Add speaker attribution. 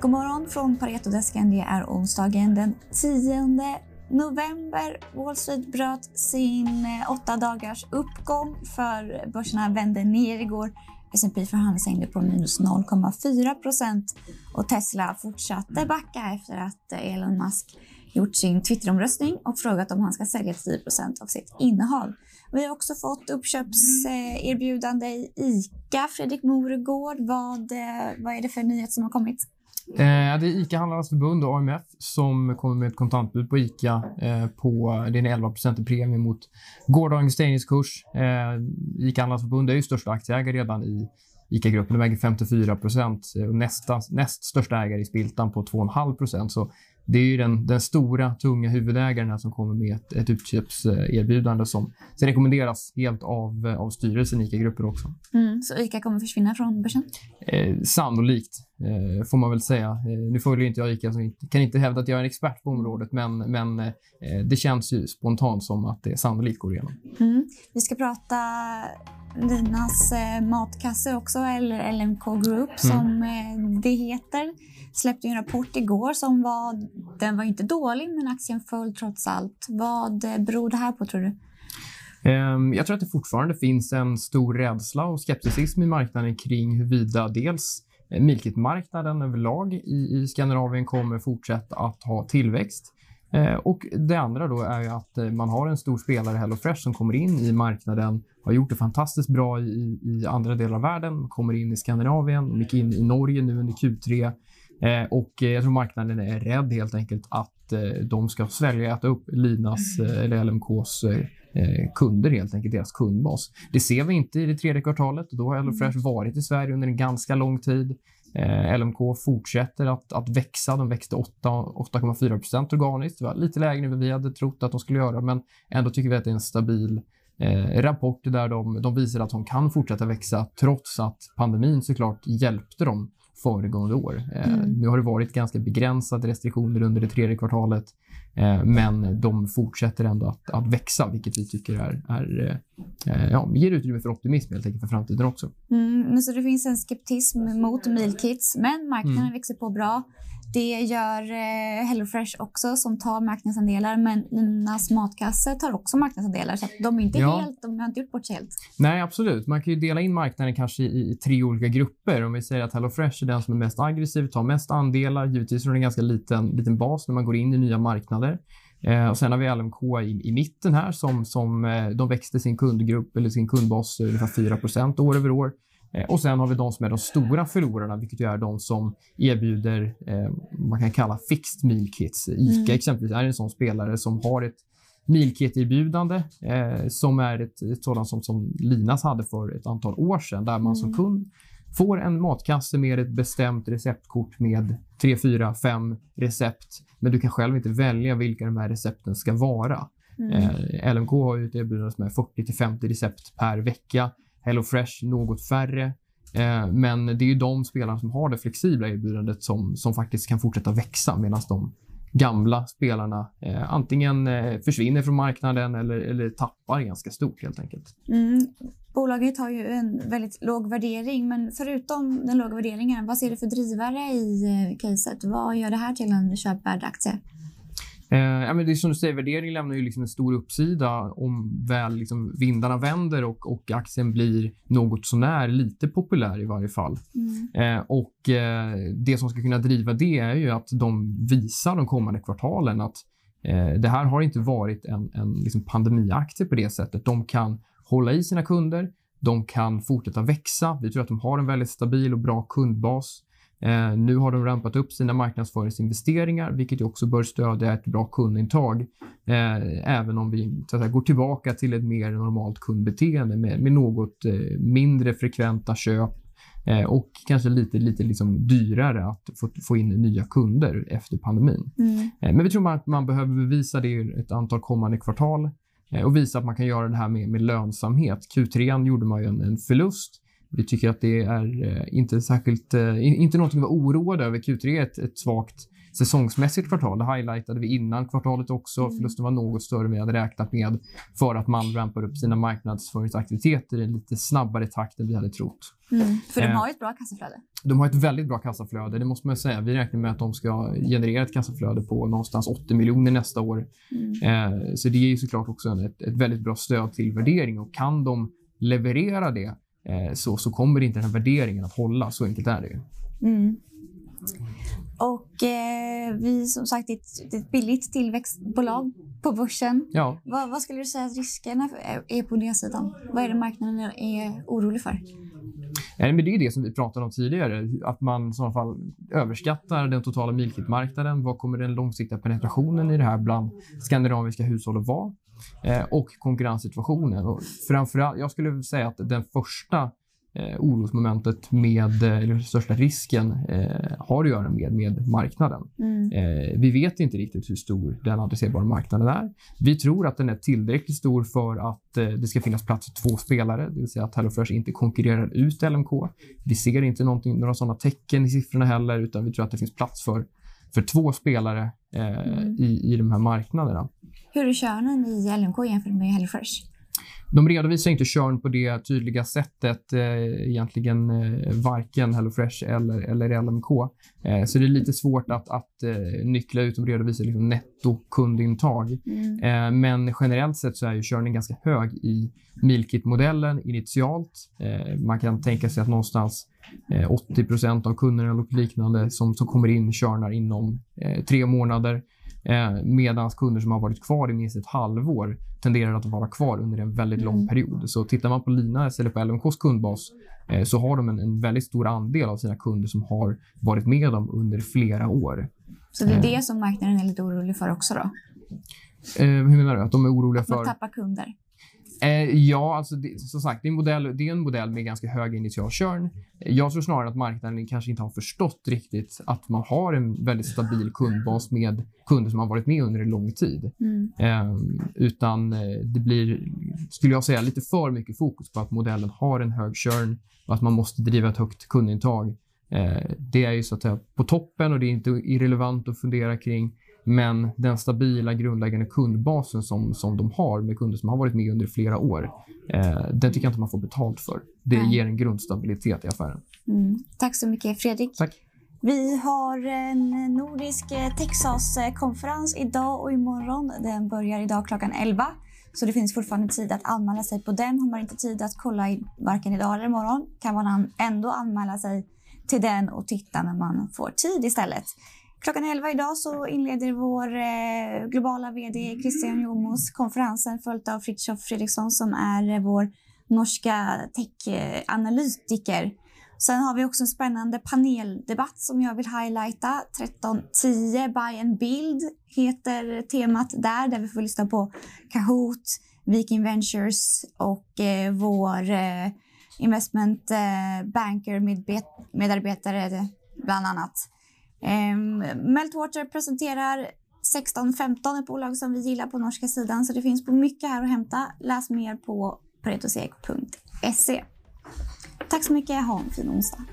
Speaker 1: God morgon från Paretodesken. Det är onsdagen den 10 november. Wall Street bröt sin eh, åtta dagars uppgång för börserna vände ner igår. S&P förhandlingshängde på minus 0,4 procent och Tesla fortsatte backa efter att Elon Musk gjort sin Twitteromröstning och frågat om han ska sälja 10 procent av sitt innehav. Vi har också fått uppköpserbjudande i ICA. Fredrik Moregård, vad, eh, vad är det för nyhet som har kommit?
Speaker 2: Eh, det är ICA-handlarnas förbund och AMF som kommer med ett kontantbud på ICA eh, på det är en 11 i premie mot gårdagens stängningskurs. Eh, ICA-handlarnas förbund är ju största aktieägare redan i ICA-gruppen. De äger 54 och nästa, näst största ägare i Spiltan på 2,5% Så det är ju den, den stora, tunga huvudägaren som kommer med ett, ett utköpserbjudande som sen rekommenderas helt av, av styrelsen i ICA-gruppen också.
Speaker 1: Mm, så ICA kommer försvinna från börsen?
Speaker 2: Eh, sannolikt, eh, får man väl säga. Eh, nu följer inte jag ICA, så jag kan inte hävda att jag är en expert på området, men, men eh, det känns ju spontant som att det sannolikt går igenom.
Speaker 1: Mm. Vi ska prata Linas eh, matkasse också, eller LMK Group mm. som eh, det heter. Släppte en rapport igår som var, den var inte dålig men aktien föll trots allt. Vad eh, beror det här på tror du?
Speaker 2: Ehm, jag tror att det fortfarande finns en stor rädsla och skepticism i marknaden kring huruvida dels milkitmarknaden överlag i, i Skandinavien kommer fortsätta att ha tillväxt. Eh, och Det andra då är ju att eh, man har en stor spelare, HelloFresh, som kommer in i marknaden, har gjort det fantastiskt bra i, i andra delar av världen, kommer in i Skandinavien, gick in i Norge nu under Q3. Eh, och jag tror marknaden är rädd helt enkelt att de ska svälja äta upp Linas eller LMKs kunder helt enkelt, deras kundbas. Det ser vi inte i det tredje kvartalet. Då har HelloFresh varit i Sverige under en ganska lång tid. Eh, LMK fortsätter att, att växa. De växte 8,4% organiskt. Det var lite lägre än vad vi hade trott att de skulle göra, men ändå tycker vi att det är en stabil eh, rapport där de, de visar att de kan fortsätta växa trots att pandemin såklart hjälpte dem föregående år. Eh, mm. Nu har det varit ganska begränsade restriktioner under det tredje kvartalet. Eh, men de fortsätter ändå att, att växa, vilket vi tycker är, är eh, ja, ger utrymme för optimism helt enkelt för framtiden också.
Speaker 1: Mm, men så det finns en skeptism mot mealkits, men marknaden mm. växer på bra. Det gör eh, HelloFresh också som tar marknadsandelar men Linas matkasse tar också marknadsandelar så de är inte ja. helt, de har inte gjort bort sig helt.
Speaker 2: Nej, absolut. Man kan ju dela in marknaden kanske i, i tre olika grupper. Om vi säger att HelloFresh är den som är mest aggressiv, tar mest andelar. Givetvis är det en ganska liten, liten bas när man går in i nya marknader. Eh, och sen har vi LMK i, i mitten här som, som eh, de växte sin kundgrupp eller sin kundbas ungefär 4% år över år. Eh, och sen har vi de som är de stora förlorarna, vilket är de som erbjuder eh, man kan kalla fixed meal kits. ICA mm. exempelvis är en sån spelare som har ett meal kit-erbjudande eh, som är ett, ett sådant som, som Linas hade för ett antal år sedan, där man mm. som kund får en matkasse med ett bestämt receptkort med 3, 4, 5 recept, men du kan själv inte välja vilka de här recepten ska vara. Mm. Eh, LMK har ju ett erbjudande som är 40 50 recept per vecka HelloFresh något färre. Eh, men det är ju de spelarna som har det flexibla erbjudandet som, som faktiskt kan fortsätta växa medan de gamla spelarna eh, antingen eh, försvinner från marknaden eller, eller tappar ganska stort helt enkelt.
Speaker 1: Mm. Bolaget har ju en väldigt låg värdering, men förutom den låga värderingen, vad ser du för drivare i eh, caset? Vad gör det här till en köpvärd aktie?
Speaker 2: Eh, ja, men det är som du säger, värdering lämnar ju liksom en stor uppsida om väl liksom vindarna vänder och, och aktien blir något sånär lite populär i varje fall. Mm. Eh, och eh, Det som ska kunna driva det är ju att de visar de kommande kvartalen att eh, det här har inte varit en, en liksom pandemiaktie på det sättet. De kan hålla i sina kunder, de kan fortsätta växa. Vi tror att de har en väldigt stabil och bra kundbas. Eh, nu har de rampat upp sina marknadsföringsinvesteringar, vilket också bör stödja ett bra kundintag. Eh, även om vi så säga, går tillbaka till ett mer normalt kundbeteende med, med något eh, mindre frekventa köp eh, och kanske lite, lite liksom dyrare att få, få in nya kunder efter pandemin. Mm. Eh, men vi tror att man behöver bevisa det i ett antal kommande kvartal eh, och visa att man kan göra det här med, med lönsamhet. Q3 gjorde man ju en, en förlust vi tycker att det är eh, inte särskilt, eh, inte någonting att vara oroade över. Q3 är ett, ett svagt säsongsmässigt kvartal. Det highlightade vi innan kvartalet också. Mm. Förlusten var något större än vi hade räknat med för att man rampar upp sina marknadsföringsaktiviteter i en lite snabbare takt än vi hade trott.
Speaker 1: Mm. För de
Speaker 2: Eh.
Speaker 1: har ju ett bra kassaflöde.
Speaker 2: De har ett väldigt bra kassaflöde, det måste man säga. Vi räknar med att de ska generera ett kassaflöde på någonstans 80 miljoner nästa år.
Speaker 1: Mm.
Speaker 2: Så det är ju såklart också ett, ett väldigt bra stöd till värdering och kan de leverera det så, så kommer inte den här värderingen att hålla. Så enkelt är det ju.
Speaker 1: Mm. Och eh, vi som sagt är ett, billigt tillväxtbolag på börsen.
Speaker 2: Ja,
Speaker 1: Vad, vad skulle du säga att riskerna är, på nedsidan? Vad är det marknaden är orolig för?
Speaker 2: Nej, men det är det som vi pratade om tidigare. Att man i sådana fall överskattar den totala milkitmarknaden. Vad kommer den långsiktiga penetrationen i det här bland skandinaviska hushåll att vara? Eh, och konkurrenssituationen. Och framförallt, jag skulle säga att den första eh, orosmomentet med, eh, eller den största risken eh, har att göra med, med marknaden.
Speaker 1: Mm.
Speaker 2: Eh, vi vet inte riktigt hur stor den adresserbara marknaden är. Vi tror att den är tillräckligt stor för att eh, det ska finnas plats för två spelare, det vill säga att HelloFresh inte konkurrerar ut LMK. Vi ser inte några sådana tecken i siffrorna heller, utan vi tror att det finns plats för, för två spelare eh,
Speaker 1: Mm.
Speaker 2: i, i de här marknaderna.
Speaker 1: Hur är körnen i LMK jämfört med HelloFresh?
Speaker 2: De redovisar inte körn på det tydliga sättet, eh, egentligen eh, varken HelloFresh eller, eller LMK. Eh, så det är lite svårt att, att eh, nyckla ut. De redovisar liksom nettokundintag.
Speaker 1: Mm.
Speaker 2: Eh, men generellt sett så är ju körningen ganska hög i Mealkit-modellen initialt. Eh, man kan tänka sig att någonstans eh, 80% av kunderna eller liknande som, som kommer in körnar inom eh, tre månader. Eh, Medan kunder som har varit kvar i minst ett halvår tenderar att vara kvar under en väldigt lång
Speaker 1: Mm.
Speaker 2: period. Så tittar man på Linas eller på LMKs kundbas eh, så har de en, en väldigt stor andel av sina kunder som har varit med dem under flera år.
Speaker 1: Så det är
Speaker 2: Eh.
Speaker 1: det som marknaden är lite orolig för också då?
Speaker 2: Eh, hur menar du? Att de är oroliga
Speaker 1: Att man
Speaker 2: för?
Speaker 1: tappar kunder?
Speaker 2: Eh, ja, alltså det, som sagt, det är, en modell, det är en modell med ganska hög initial churn. Eh, Jag tror snarare att marknaden kanske inte har förstått riktigt att man har en väldigt stabil kundbas med kunder som har varit med under en lång tid.
Speaker 1: Mm.
Speaker 2: Eh, utan det blir, skulle jag säga, lite för mycket fokus på att modellen har en hög churn och att man måste driva ett högt kundintag. Eh, det är ju så att säga på toppen och det är inte irrelevant att fundera kring. Men den stabila grundläggande kundbasen som, som de har med kunder som har varit med under flera år, eh, den tycker jag inte man får betalt för. Det
Speaker 1: Nej.
Speaker 2: ger en grundstabilitet i affären.
Speaker 1: Mm. Tack så mycket Fredrik.
Speaker 2: Tack.
Speaker 1: Vi har en nordisk eh, Texas-konferens idag och imorgon. Den börjar idag klockan 11. Så det finns fortfarande tid att anmäla sig på den. Har man inte tid att kolla i, varken idag eller imorgon kan man an- ändå anmäla sig till den och titta när man får tid istället. Klockan 11 idag så inleder vår eh, globala VD Christian Jomos konferensen följt av Fritiof Fredriksson som är eh, vår norska techanalytiker. Sen har vi också en spännande paneldebatt som jag vill highlighta. 13.10 Buy and Build heter temat där, där vi får lyssna på Kahoot, Viking Ventures och eh, vår eh, investment eh, banker-medarbetare, bland annat. Eh, Meltwater presenterar 16.15, ett bolag som vi gillar på norska sidan, så det finns på mycket här att hämta. Läs mer på paretosek.se. Tack så mycket, ha en fin onsdag.